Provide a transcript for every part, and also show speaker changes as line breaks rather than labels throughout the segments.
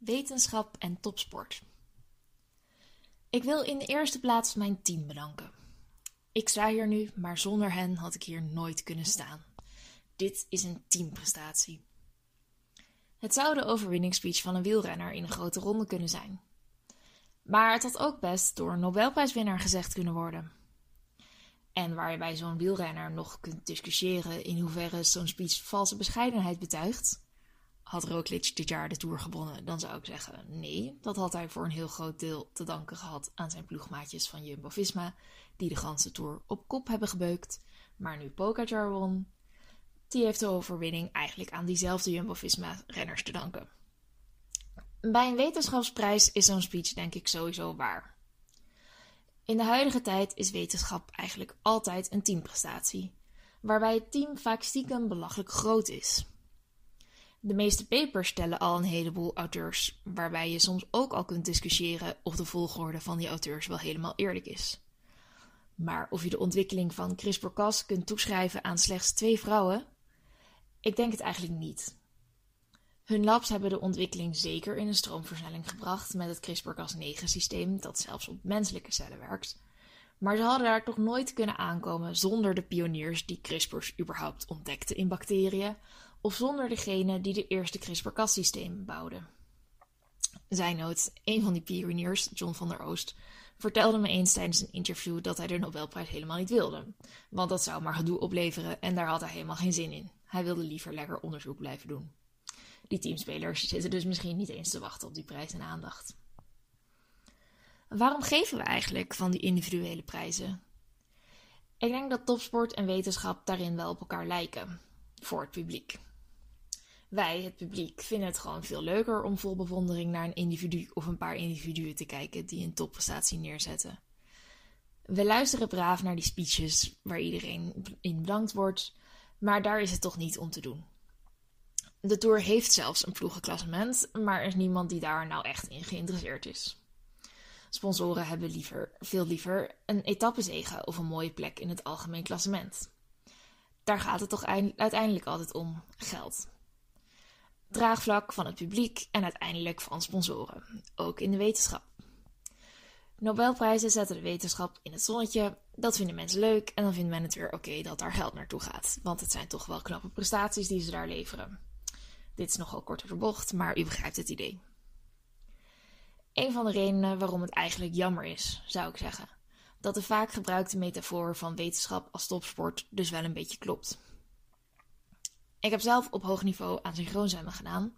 wetenschap en topsport. Ik wil in de eerste plaats mijn team bedanken. Ik sta hier nu, maar zonder hen had ik hier nooit kunnen staan. Dit is een teamprestatie. Het zou de overwinningsspeech van een wielrenner in een grote ronde kunnen zijn. Maar het had ook best door een Nobelprijswinnaar gezegd kunnen worden. En waar je bij zo'n wielrenner nog kunt discussiëren in hoeverre zo'n speech valse bescheidenheid betuigt, had Roglic dit jaar de Tour gewonnen, dan zou ik zeggen nee. Dat had hij voor een heel groot deel te danken gehad aan zijn ploegmaatjes van Jumbo-Visma, die de ganse Tour op kop hebben gebeukt. Maar nu Pogacar won, die heeft de overwinning eigenlijk aan diezelfde Jumbo-Visma-renners te danken. Bij een wetenschapsprijs is zo'n speech denk ik sowieso waar. In de huidige tijd is wetenschap eigenlijk altijd een teamprestatie, waarbij het team vaak stiekem belachelijk groot is. De meeste papers stellen al een heleboel auteurs, waarbij je soms ook al kunt discussiëren of de volgorde van die auteurs wel helemaal eerlijk is. Maar of je de ontwikkeling van CRISPR-Cas kunt toeschrijven aan slechts twee vrouwen? Ik denk het eigenlijk niet. Hun labs hebben de ontwikkeling zeker in een stroomversnelling gebracht met het CRISPR-Cas9 systeem dat zelfs op menselijke cellen werkt. Maar ze hadden daar toch nooit kunnen aankomen zonder de pioniers die CRISPR's überhaupt ontdekten in bacteriën, of zonder degene die de eerste CRISPR-Cas-systeem bouwden. Zijnood, een van die pioniers, John van der Oost, vertelde me eens tijdens een interview dat hij de Nobelprijs helemaal niet wilde. Want dat zou maar gedoe opleveren en daar had hij helemaal geen zin in. Hij wilde liever lekker onderzoek blijven doen. Die teamspelers zitten dus misschien niet eens te wachten op die prijs en aandacht. Waarom geven we eigenlijk van die individuele prijzen? Ik denk dat topsport en wetenschap daarin wel op elkaar lijken, voor het publiek. Wij, het publiek, vinden het gewoon veel leuker om vol bewondering naar een individu of een paar individuen te kijken die een topprestatie neerzetten. We luisteren braaf naar die speeches waar iedereen in bedankt wordt, maar daar is het toch niet om te doen. De Tour heeft zelfs een ploegenklassement, maar er is niemand die daar nou echt in geïnteresseerd is. Sponsoren hebben liever, veel liever een etappezege of een mooie plek in het algemeen klassement. Daar gaat het toch uiteindelijk altijd om geld. Draagvlak van het publiek en uiteindelijk van sponsoren, ook in de wetenschap. Nobelprijzen zetten de wetenschap in het zonnetje. Dat vinden mensen leuk en dan vindt men het weer oké dat daar geld naartoe gaat, want het zijn toch wel knappe prestaties die ze daar leveren. Dit is nogal kort door de bocht, maar u begrijpt het idee. Een van de redenen waarom het eigenlijk jammer is, zou ik zeggen, dat de vaak gebruikte metafoor van wetenschap als topsport dus wel een beetje klopt. Ik heb zelf op hoog niveau aan synchroonzwemmen gedaan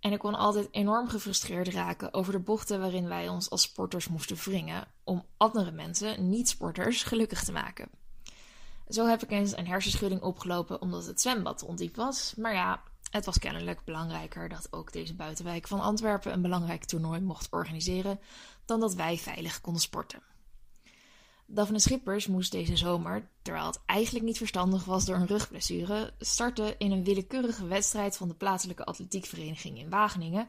en ik kon altijd enorm gefrustreerd raken over de bochten waarin wij ons als sporters moesten wringen om andere mensen, niet-sporters, gelukkig te maken. Zo heb ik eens een hersenschudding opgelopen omdat het zwembad ondiep was, maar ja, het was kennelijk belangrijker dat ook deze buitenwijk van Antwerpen een belangrijk toernooi mocht organiseren dan dat wij veilig konden sporten. Daphne Schippers moest deze zomer, terwijl het eigenlijk niet verstandig was door een rugblessure, starten in een willekeurige wedstrijd van de plaatselijke atletiekvereniging in Wageningen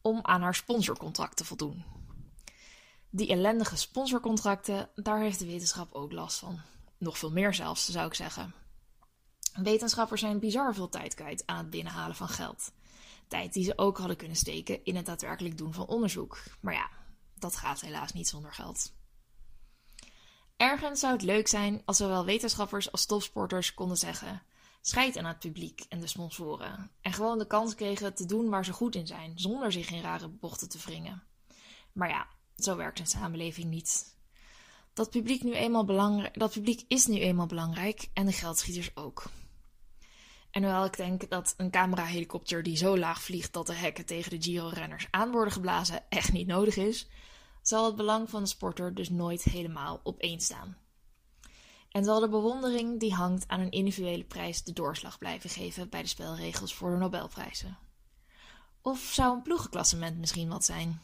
om aan haar sponsorcontract te voldoen. Die ellendige sponsorcontracten, daar heeft de wetenschap ook last van. Nog veel meer zelfs, zou ik zeggen. Wetenschappers zijn bizar veel tijd kwijt aan het binnenhalen van geld. Tijd die ze ook hadden kunnen steken in het daadwerkelijk doen van onderzoek. Maar ja, dat gaat helaas niet zonder geld. Ergens zou het leuk zijn als zowel wetenschappers als topsporters konden zeggen: scheid aan het publiek en de sponsoren. En gewoon de kans kregen te doen waar ze goed in zijn, zonder zich in rare bochten te wringen. Maar ja, zo werkt een samenleving niet. Dat publiek, nu eenmaal belangrijk, dat publiek is nu eenmaal belangrijk en de geldschieters ook. En hoewel ik denk dat een camera-helikopter die zo laag vliegt dat de hekken tegen de Giro-renners aan worden geblazen echt niet nodig is, zal het belang van de sporter dus nooit helemaal op één staan. En zal de bewondering die hangt aan een individuele prijs de doorslag blijven geven bij de spelregels voor de Nobelprijzen? Of zou een ploegenklassement misschien wat zijn?